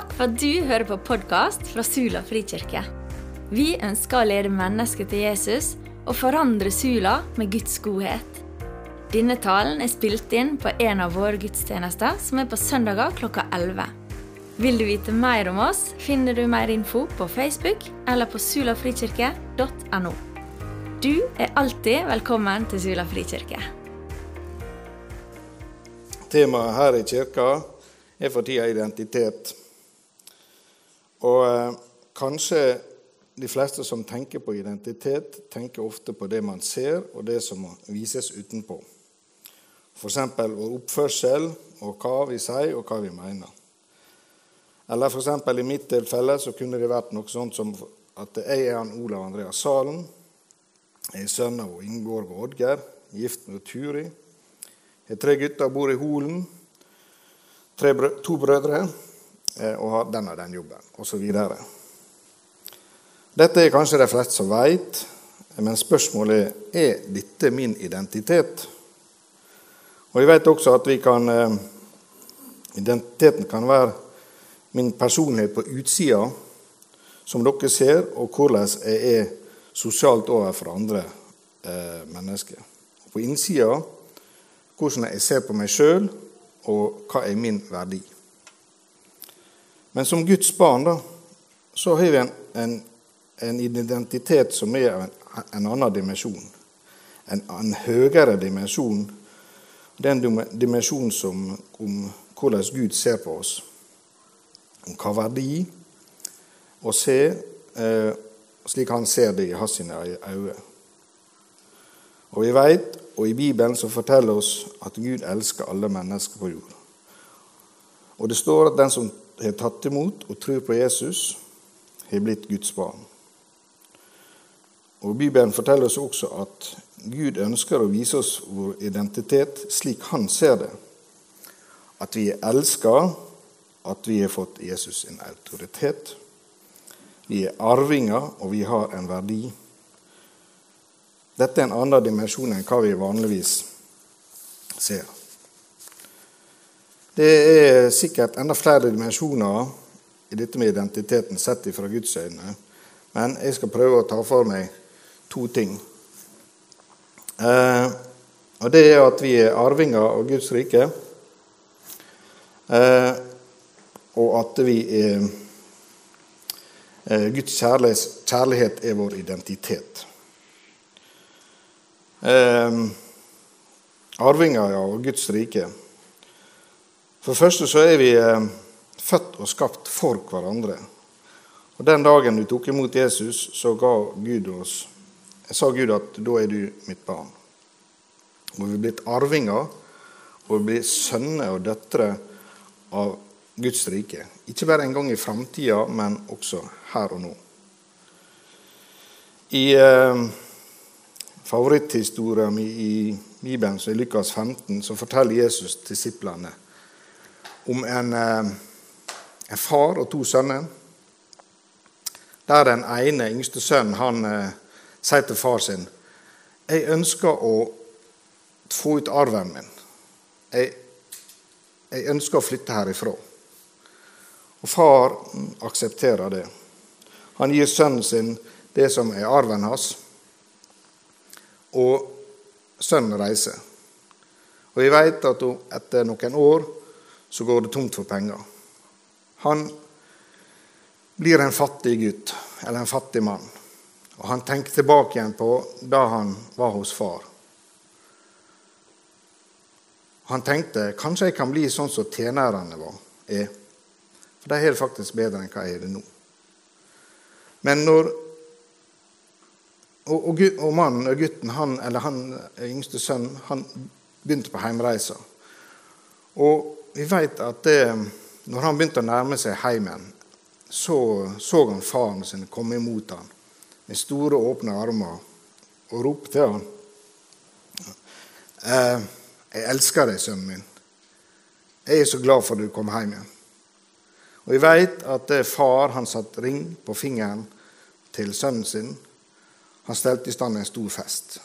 Takk for at du hører på podkast fra Sula frikirke. Vi ønsker å lede mennesker til Jesus og forandre Sula med Guds godhet. Denne talen er spilt inn på en av våre gudstjenester, som er på søndager klokka 11. Vil du vite mer om oss, finner du mer info på Facebook eller på sulafrikirke.no. Du er alltid velkommen til Sula frikirke. Temaet her i kirka er for tida identitet. Og eh, kanskje de fleste som tenker på identitet, tenker ofte på det man ser, og det som vises utenpå. F.eks. vår oppførsel og hva vi sier, og hva vi mener. Eller f.eks. i mitt tilfelle så kunne det vært noe sånt som at jeg er han Olav Andreas Salen. Jeg er sønn av Ingeborg og Oddgeir, gift med Turi. Jeg har tre gutter, bor i Holen. Tre, to brødre. Eh, og har den og den jobben, osv. Dette er kanskje de fleste som veit, men spørsmålet er er dette min identitet. Og Jeg vet også at vi kan, eh, identiteten kan være min personlighet på utsida, som dere ser, og hvordan jeg er sosialt overfor andre eh, mennesker. På innsida hvordan jeg ser på meg sjøl, og hva er min verdi. Men som Guds barn da, så har vi en, en, en identitet som er en, en annen dimensjon. En, en, høyere dimensjon. Det er en dimensjon som, om hvordan Gud ser på oss. Om hva verdi å se eh, slik han ser det i hans øyne. Og vi vet, og i Bibelen så forteller oss at Gud elsker alle mennesker på jord. Og det står at den som har tatt imot og tror på Jesus, har blitt Guds barn. Og Bibelen forteller oss også at Gud ønsker å vise oss vår identitet slik Han ser det. At vi er elska, at vi har fått Jesus sin autoritet. Vi er arvinger, og vi har en verdi. Dette er en annen dimensjon enn hva vi vanligvis ser. Det er sikkert enda flere dimensjoner i dette med identiteten sett fra Guds øyne. Men jeg skal prøve å ta for meg to ting. Eh, og Det er at vi er arvinger av Guds rike, eh, og at vi er eh, Guds kjærlighet, kjærlighet er vår identitet. Eh, arvinger av Guds rike. For det første så er vi eh, født og skapt for hverandre. Og Den dagen du tok imot Jesus, så ga Gud oss, sa Gud at da er du mitt barn. Og vi er blitt arvinger, og vi blir sønner og døtre av Guds rike. Ikke bare en gang i framtida, men også her og nå. I eh, favoritthistorien i Bibelen, som er Lukas 15, så forteller Jesus disiplene om en, eh, en, far og to sønner. Der den ene, yngste sønnen, han eh, sier til far sin jeg ønsker å få ut arven min. Jeg, jeg ønsker å flytte herifra. Og far aksepterer det. Han gir sønnen sin det som er arven hans, og sønnen reiser. Og vi vet at etter noen år så går det tomt for penger. Han blir en fattig gutt, eller en fattig mann. Og Han tenker tilbake igjen på da han var hos far. Han tenkte kanskje jeg kan bli sånn som tjenerne var, er. For de har det faktisk bedre enn hva jeg har det nå. Men når Og, og, og mannen og gutten, han, eller han yngste sønnen, han begynte på heimreisa. Og vi vet at det, når han begynte å nærme seg heimen, så så han faren sin komme imot ham med store, åpne armer og ropte til ham. Eh, 'Jeg elsker deg, sønnen min. Jeg er så glad for at du kom hjem igjen.' Og Vi vet at det far han satte ring på fingeren til sønnen sin. Han stelte i stand en stor fest.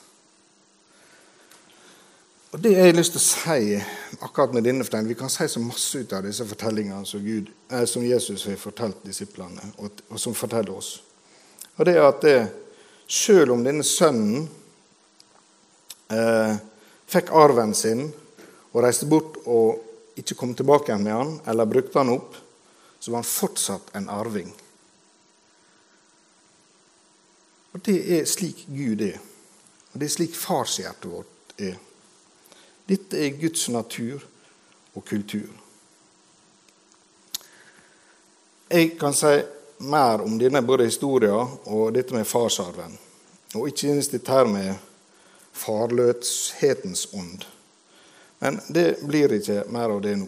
Og Det jeg har lyst til å si akkurat med denne fortellingen, Vi kan si så masse ut av disse fortellingene som, Gud, eh, som Jesus har fortalt disiplene, og, og, som forteller oss. Og det er at det, selv om denne sønnen eh, fikk arven sin og reiste bort og ikke kom tilbake igjen med han, eller brukte han opp, så var han fortsatt en arving. Og Det er slik Gud er. Og Det er slik farshjertet vårt er. Dette er Guds natur og kultur. Jeg kan si mer om denne både historien og dette med farsarven. Og ikke minst dette her med farløshetens ånd. Men det blir ikke mer av det nå.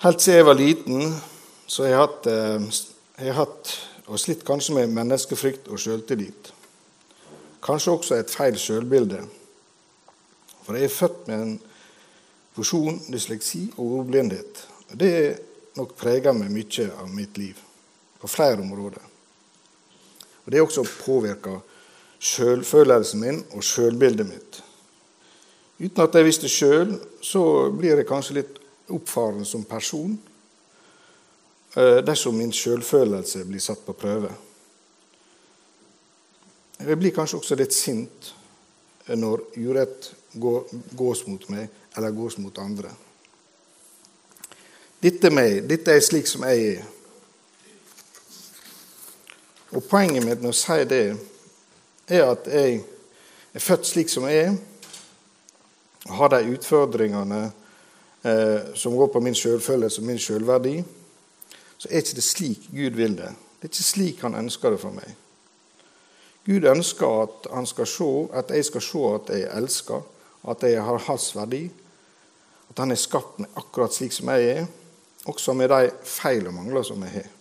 Helt siden jeg var liten, så har jeg hatt, eh, jeg hatt og slitt kanskje med menneskefrykt og sjøltillit. Kanskje også et feil sjølbilde. For jeg er født med en porsjon dysleksi og ordblindhet. Det nok preger meg mye av mitt liv, på flere områder. Og Det har også påvirka sjølfølelsen min og sjølbildet mitt. Uten at jeg visste sjøl, så blir jeg kanskje litt oppfaren som person eh, dersom min sjølfølelse blir satt på prøve. Jeg blir kanskje også litt sint når urett gås mot meg eller gås mot andre. Dette er meg. Dette er slik som jeg er. Og Poenget mitt med å si det er at jeg er født slik som jeg er har de utfordringene eh, som går på min selvfølelse og min selvverdi, så er ikke det slik Gud vil det. Det er ikke slik han ønsker det for meg. Gud ønsker at, han skal se, at jeg skal se at jeg er elska, at jeg har hans verdi, at han er skapt meg akkurat slik som jeg er, også med de feil og mangler som jeg har.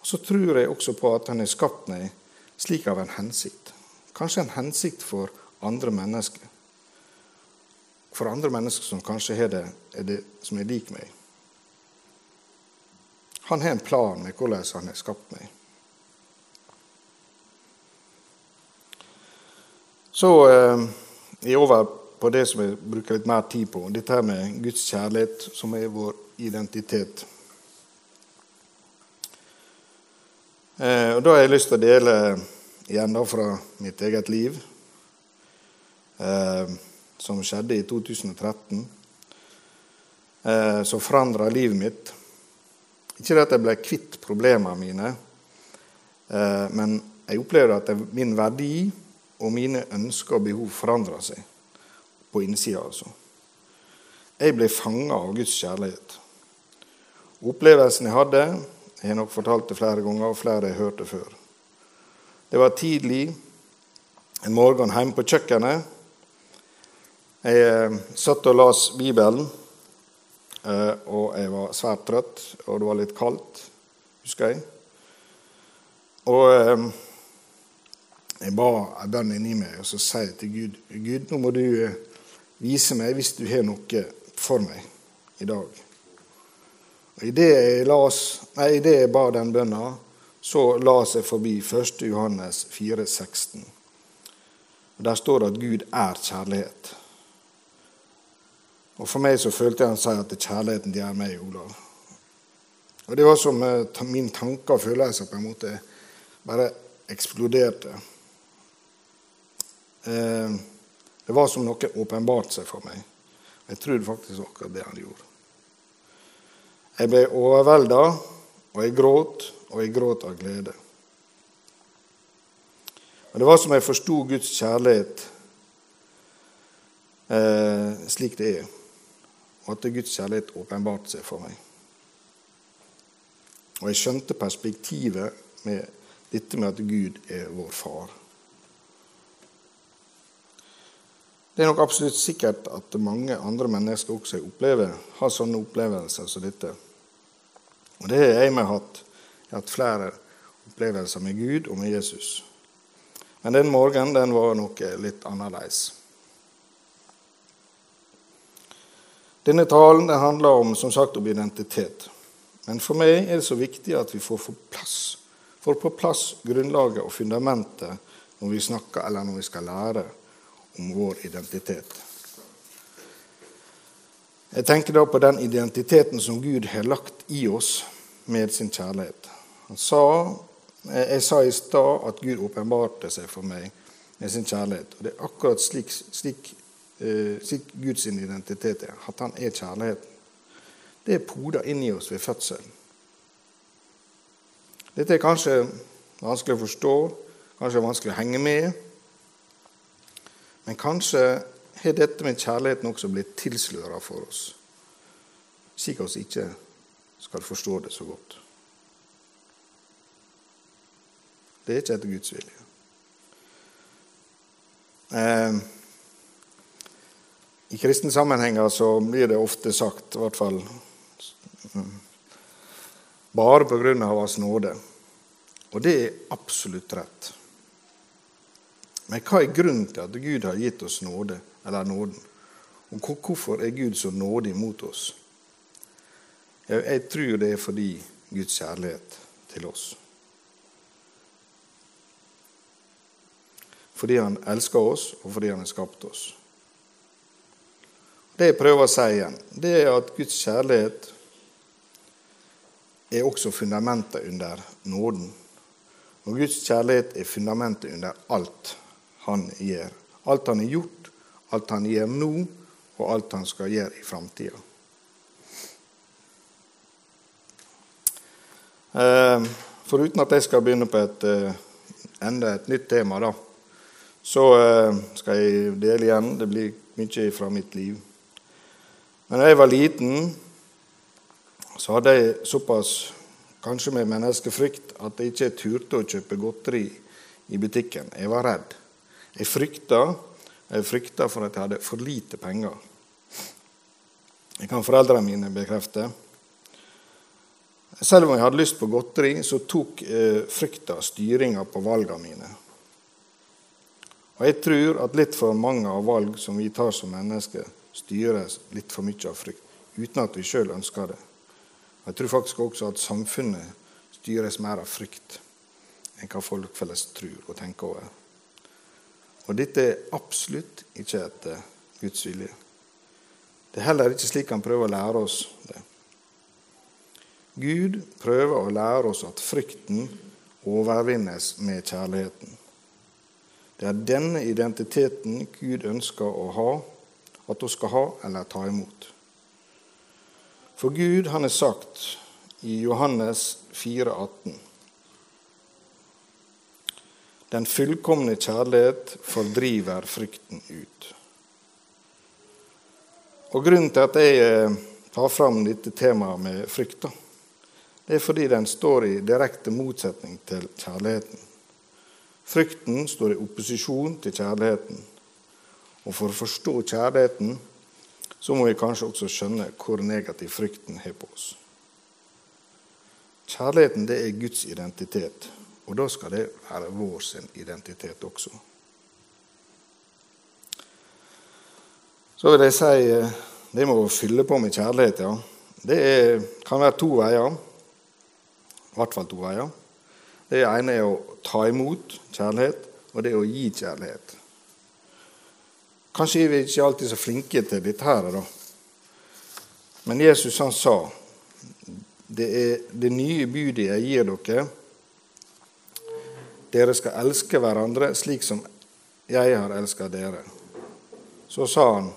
Og Så tror jeg også på at han har skapt meg slik av en hensikt. Kanskje en hensikt for andre mennesker for andre mennesker som kanskje har det, er det som er lik meg. Han har en plan med hvordan han har skapt meg. Så eh, er over på det som jeg bruker litt mer tid på, dette her med Guds kjærlighet, som er vår identitet. Eh, og Da har jeg lyst til å dele igjen da fra mitt eget liv. Eh, som skjedde i 2013, eh, som forandra livet mitt. Ikke det at jeg ble kvitt problemene mine, eh, men jeg opplevde at min verdi og mine ønsker og behov forandra seg på innsida. Altså. Jeg ble fanga av Guds kjærlighet. Opplevelsen jeg hadde, jeg har nok fortalt det flere ganger, og flere har hørt det før. Det var tidlig en morgen hjemme på kjøkkenet. Jeg eh, satt og las Bibelen, eh, og jeg var svært trøtt, og det var litt kaldt, husker jeg. Og eh, jeg ba en bønn inni meg, og så sier jeg til Gud Gud, nå må du vise meg hvis du har noe for meg i dag. Og Idet jeg, i det jeg ba den bønna, så las jeg forbi 1. Johannes 4, 16. Og Der står det at Gud er kjærlighet. Og For meg så følte jeg han si at det er kjærligheten de er meg, Olav. Og Det var som uh, min tanker og følelser på en måte bare eksploderte. Uh, det var som noe åpenbarte seg for meg. Jeg trodde faktisk akkurat det han gjorde. Jeg ble overvelda, og jeg gråt, og jeg gråt av glede. Og Det var som jeg forsto Guds kjærlighet eh, slik det er og at Guds kjærlighet åpenbarte seg for meg. Og jeg skjønte perspektivet med dette med at Gud er vår far. Det er nok absolutt sikkert at mange andre mennesker også opplever, har sånne opplevelser som dette. Og det har jeg med hatt. Jeg har hatt flere opplevelser med Gud og med Jesus. Men den morgenen den var noe litt annerledes. Denne talen den handler om, som sagt, om identitet. Men for meg er det så viktig at vi får, plass, får på plass grunnlaget og fundamentet når vi snakker eller når vi skal lære om vår identitet. Jeg tenker da på den identiteten som Gud har lagt i oss med sin kjærlighet. Han sa, jeg sa i stad at Gud åpenbarte seg for meg med sin kjærlighet. Og Det er akkurat slik, slik, eh, slik Guds identitet er. At han er kjærligheten. Det er poda inni oss ved fødselen. Dette er kanskje vanskelig å forstå, kanskje vanskelig å henge med. Men kanskje har dette med kjærligheten også blitt tilsløra for oss, slik at vi ikke skal forstå det så godt. Det er ikke etter Guds vilje. Eh, I kristne sammenhenger så blir det ofte sagt, i hvert fall bare på grunn av Hans nåde. Og det er absolutt rett. Men hva er grunnen til at Gud har gitt oss nåde, eller nåden? Og hvorfor er Gud så nådig mot oss? Jeg tror det er fordi Guds kjærlighet til oss. Fordi han elsker oss, og fordi han har skapt oss. Det jeg prøver å si igjen, det er at Guds kjærlighet er også fundamentet under nåden. Og Guds kjærlighet er fundamentet under alt han gjør. Alt han har gjort, alt han gjør nå, og alt han skal gjøre i framtida. Eh, foruten at jeg skal begynne på et, eh, enda et nytt tema, da, så eh, skal jeg dele igjen. Det blir mye fra mitt liv. Men da jeg var liten, så hadde jeg såpass kanskje med menneskefrykt at jeg ikke turte å kjøpe godteri i butikken. Jeg var redd. Jeg frykta, jeg frykta for at jeg hadde for lite penger. Det kan foreldrene mine bekrefte. Selv om jeg hadde lyst på godteri, så tok eh, frykta styringa på valgene mine. Og Jeg tror at litt for mange av valg som vi tar som mennesker, styres litt for mye av frykt, uten at vi sjøl ønsker det. Jeg tror faktisk også at samfunnet styres mer av frykt enn hva folk flest tror og tenker over. Og dette er absolutt ikke etter Guds vilje. Det er heller ikke slik han prøver å lære oss det. Gud prøver å lære oss at frykten overvinnes med kjærligheten. Det er denne identiteten Gud ønsker å ha, at hun skal ha eller ta imot. For Gud han har sagt i Johannes 4, 18, Den fullkomne kjærlighet fordriver frykten ut. Og Grunnen til at jeg eh, tar fram dette temaet med frykt, det er fordi den står i direkte motsetning til kjærligheten. Frykten står i opposisjon til kjærligheten. Og for å forstå kjærligheten så må vi kanskje også skjønne hvor negativ frykten har på oss. Kjærligheten det er Guds identitet, og da skal det være vår sin identitet også. Så vil jeg si eh, det med å fylle på med kjærlighet, ja. Det er, kan være to veier. I hvert fall to veier. Det ene er å ta imot kjærlighet, og det er å gi kjærlighet. Kanskje er vi ikke alltid så flinke til dette her, da. Men Jesus han sa det er det nye budet jeg gir dere. Dere skal elske hverandre slik som jeg har elsket dere. Så sa han,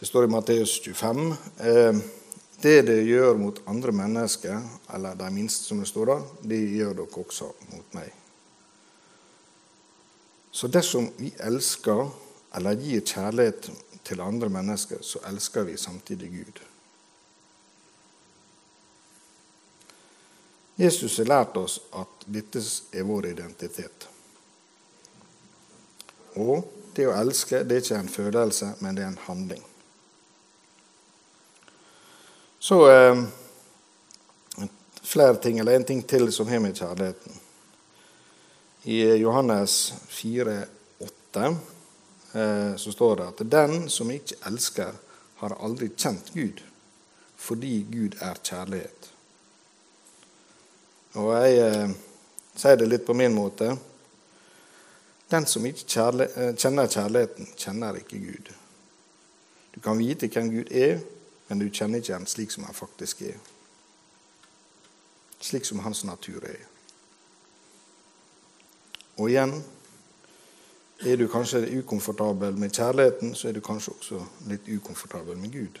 det står i Matteus 25 eh, det dere gjør mot andre mennesker, eller de minste, som det står da, det gjør dere også mot meg. Så dersom vi elsker eller gir kjærlighet til andre mennesker, så elsker vi samtidig Gud. Jesus har lært oss at dette er vår identitet. Og det å elske det er ikke en følelse, men det er en handling. Så eh, flere ting, eller en ting til som har med kjærligheten. I Johannes 4, 8 eh, så står det at den som ikke elsker, har aldri kjent Gud, fordi Gud er kjærlighet. Og jeg eh, sier det litt på min måte. Den som ikke kjærle, eh, kjenner kjærligheten, kjenner ikke Gud. Du kan vite hvem Gud er, men du kjenner ikke ham slik som han faktisk er. Slik som hans natur er. Og igjen er du kanskje ukomfortabel med kjærligheten, så er du kanskje også litt ukomfortabel med Gud.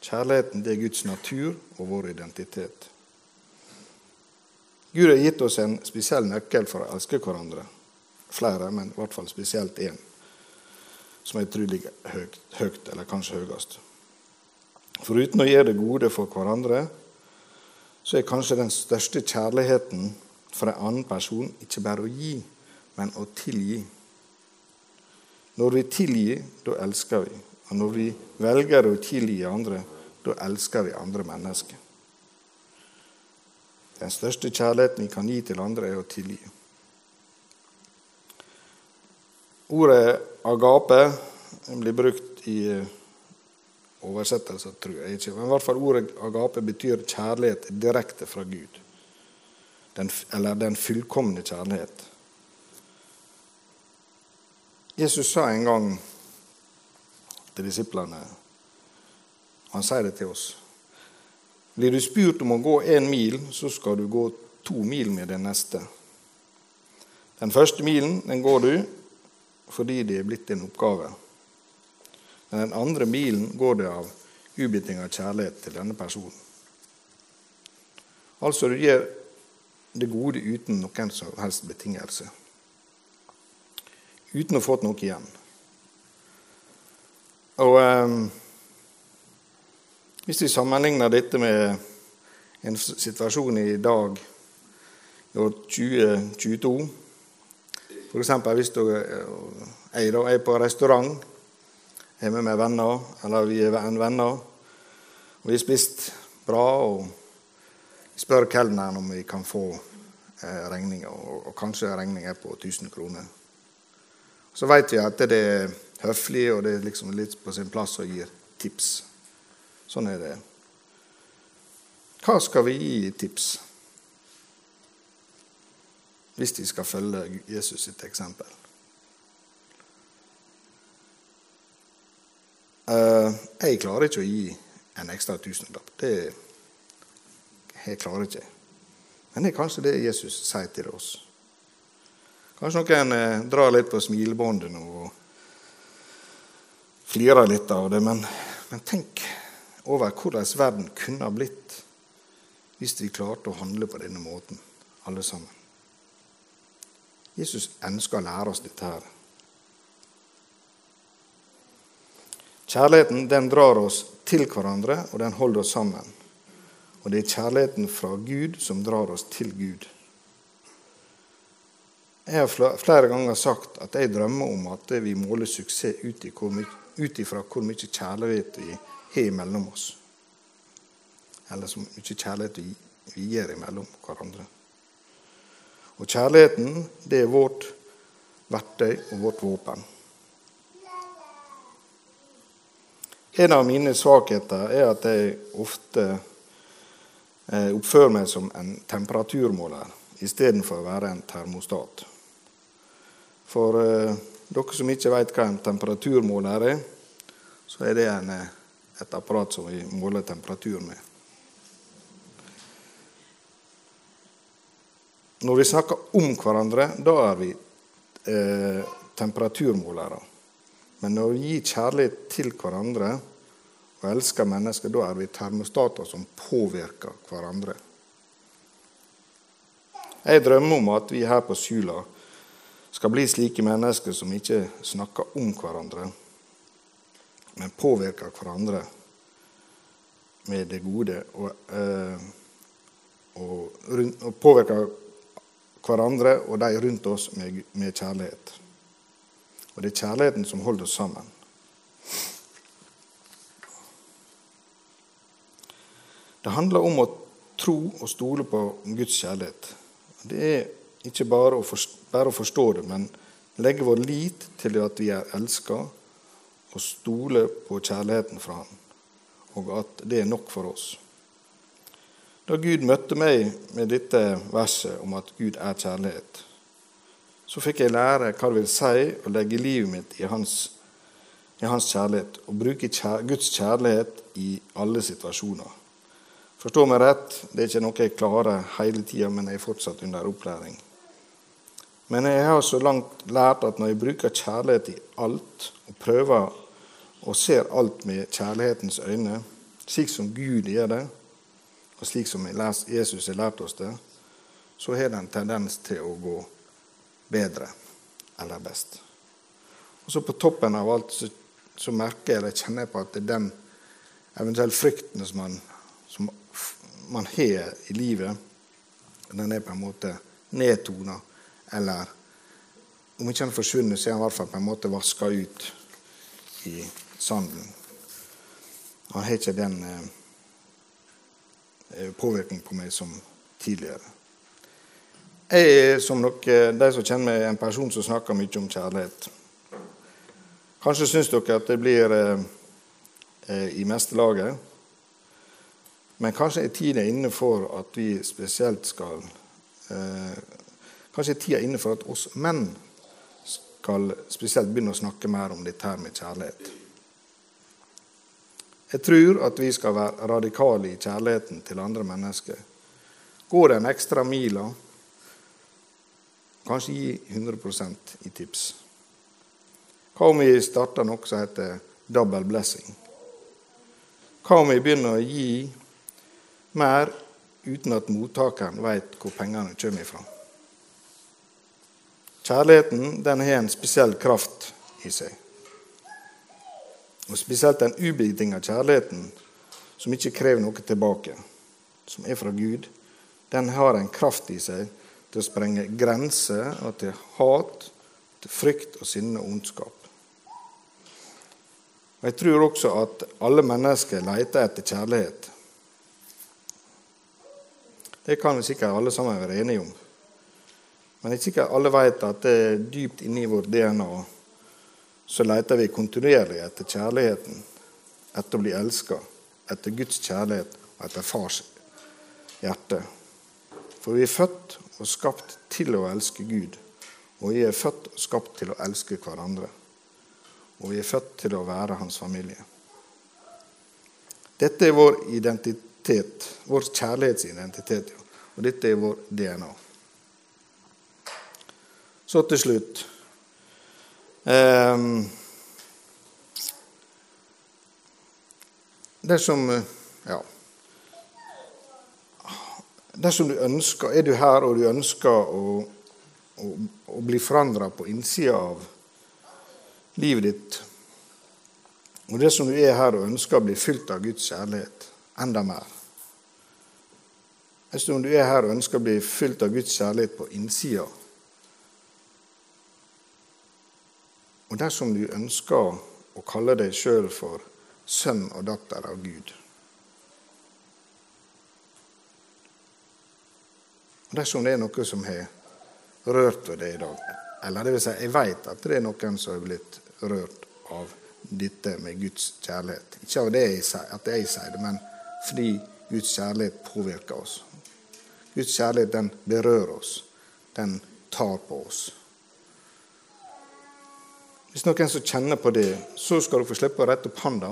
Kjærligheten det er Guds natur og vår identitet. Gud har gitt oss en spesiell nøkkel for å elske hverandre. Flere, men i hvert fall spesielt én, som er utrolig høyt, høyt, eller kanskje høyest. Foruten å gjøre det gode for hverandre, så er kanskje den største kjærligheten for en annen person ikke bare å gi, men å tilgi. Når vi tilgir, da elsker vi. Og når vi velger å tilgi andre, da elsker vi andre mennesker. Den største kjærligheten vi kan gi til andre, er å tilgi. Ordet agape blir brukt i eh, oversettelser, tror jeg ikke. Men i hvert fall ordet agape betyr kjærlighet direkte fra Gud. Den, eller den fullkomne kjærlighet. Jesus sa en gang til disiplene Han sier det til oss. Blir du spurt om å gå én mil, så skal du gå to mil med den neste. Den første milen den går du fordi det er blitt din oppgave. Den andre milen går det av ubetinga kjærlighet til denne personen. Altså, du gjør det gode uten noen som helst betingelse uten å ha fått noe igjen. Og eh, Hvis vi sammenligner dette med en situasjon i dag, i år 2022 F.eks. hvis du, eh, jeg da, er på restaurant, hjemme med venner, eller vi er venner, og vi har spist bra, og vi spør kelneren om vi kan få regninger, regninga, og, kanskje regninga er på 1000 kroner. Så vet vi at det er høflig, og det er liksom litt på sin plass å gi tips. Sånn er det. Hva skal vi gi tips? Hvis de skal følge Jesus sitt eksempel. Uh, jeg klarer ikke å gi en ekstra tusenlapp. Det jeg klarer ikke. Men det er kanskje det Jesus sier til oss. Kanskje noen eh, drar litt på smilebåndet nå og flirer litt av det. Men, men tenk over hvordan verden kunne ha blitt hvis vi klarte å handle på denne måten, alle sammen. Jesus ønsker å lære oss dette her. Kjærligheten den drar oss til hverandre, og den holder oss sammen. Og det er kjærligheten fra Gud som drar oss til Gud. Jeg har flere ganger sagt at jeg drømmer om at vi måler suksess ut ifra hvor mye kjærlighet vi har mellom oss. Eller så mye kjærlighet vi gir mellom hverandre. Og kjærligheten, det er vårt verktøy og vårt våpen. En av mine svakheter er at jeg ofte eh, oppfører meg som en temperaturmåler istedenfor å være en termostat. For eh, dere som ikke vet hva en temperaturmåler er, så er det en, eh, et apparat som vi måler temperatur med. Når vi snakker om hverandre, da er vi eh, temperaturmålere. Men når vi gir kjærlighet til hverandre og elsker mennesker, da er vi termostater som påvirker hverandre. Jeg drømmer om at vi her på Sula skal bli slike mennesker som ikke snakker om hverandre, men påvirker hverandre med det gode. Og, eh, og, og, påvirker hverandre og de rundt oss med, med kjærlighet. Og det er kjærligheten som holder oss sammen. Det handler om å tro og stole på Guds kjærlighet. Det er ikke bare å, forstå, bare å forstå det, men legge vår lit til at vi er elska, og stole på kjærligheten fra Han, og at det er nok for oss. Da Gud møtte meg med dette verset om at Gud er kjærlighet, så fikk jeg lære hva det vil si å legge livet mitt i hans, i hans kjærlighet. Og bruke kjær, Guds kjærlighet i alle situasjoner. Forstå meg rett, det er ikke noe jeg klarer hele tida, men jeg er fortsatt under opplæring. Men jeg har så langt lært at når jeg bruker kjærlighet i alt, og prøver og ser alt med kjærlighetens øyne, slik som Gud gjør det, og slik som Jesus har lært oss det, så har det en tendens til å gå bedre eller best. Og så På toppen av alt så, så merker jeg eller kjenner jeg på at det er den eventuelle frykten som man, man har i livet, den er på en måte nedtona. Eller om ikke den forsvunnet, så er han i hvert fall på en måte vaska ut i sanden. Han har ikke den eh, eh påvirkning på meg som tidligere. Jeg er, som dere, de som kjenner meg, en person som snakker mye om kjærlighet. Kanskje syns dere at det blir eh, eh, i meste laget. Men kanskje er tida inne for at vi spesielt skal eh, Kanskje er tida inne for at oss menn skal spesielt begynne å snakke mer om dette her med kjærlighet. Jeg tror at vi skal være radikale i kjærligheten til andre mennesker. Gå den ekstra mila. Kanskje gi 100% i tips. Hva om vi starter noe som heter double blessing? Hva om vi begynner å gi mer uten at mottakeren vet hvor pengene kommer fra? Kjærligheten den har en spesiell kraft i seg. Og Spesielt den ubetinga kjærligheten, som ikke krever noe tilbake, som er fra Gud, den har en kraft i seg til å sprenge grenser og til hat, til frykt og sinne og ondskap. Og Jeg tror også at alle mennesker leter etter kjærlighet. Det kan vi sikkert alle sammen være enige om. Men ikke sikkert alle vet at det er dypt inni vår DNA så leter vi kontinuerlig etter kjærligheten, etter å bli elska, etter Guds kjærlighet og etter fars hjerte. For vi er født og skapt til å elske Gud, og vi er født og skapt til å elske hverandre. Og vi er født til å være hans familie. Dette er vår identitet, vår kjærlighetsidentitet, og dette er vår DNA. Så til slutt um, Dersom Ja. Dersom du ønsker, er du her og du ønsker å, å, å bli forandra på innsida av livet ditt, og dersom du er her og ønsker å bli fylt av Guds kjærlighet enda mer Dersom du er her og ønsker å bli fylt av Guds kjærlighet på innsida Og dersom du ønsker å kalle deg sjøl for sønn og datter av Gud Og Dersom det er noe som har rørt ved deg i dag, eller det vil si, jeg vet at det er noen som har blitt rørt av dette med Guds kjærlighet. Ikke av det jeg sier, at jeg sier det, men fordi Guds kjærlighet påvirker oss. Guds kjærlighet den berører oss. Den tar på oss. Hvis noen som kjenner på det, så skal du få slippe å rette opp hånda.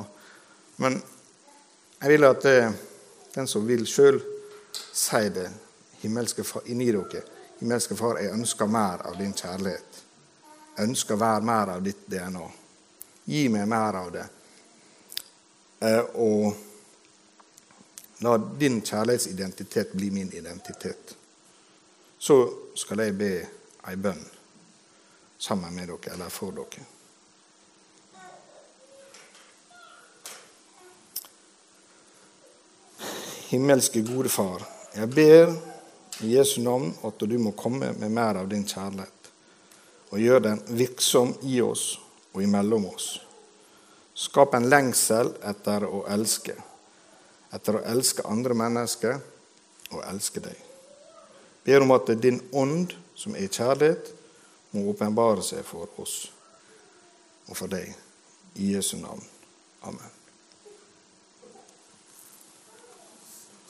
Men jeg vil at det, den som vil sjøl, sier det himmelske far, inni dere. Himmelske Far, jeg ønsker mer av din kjærlighet. Jeg ønsker å være mer av ditt DNA. Gi meg mer av det. Eh, og la din kjærlighetsidentitet bli min identitet. Så skal jeg be ei bønn sammen med dere eller for dere. Himmelske gode Far, jeg ber i Jesu navn at du må komme med mer av din kjærlighet og gjøre den virksom i oss og imellom oss. Skap en lengsel etter å elske, etter å elske andre mennesker og elske deg. Ber om at din ånd, som er kjærlighet, må åpenbare seg for oss og for deg. I Jesu navn. Amen.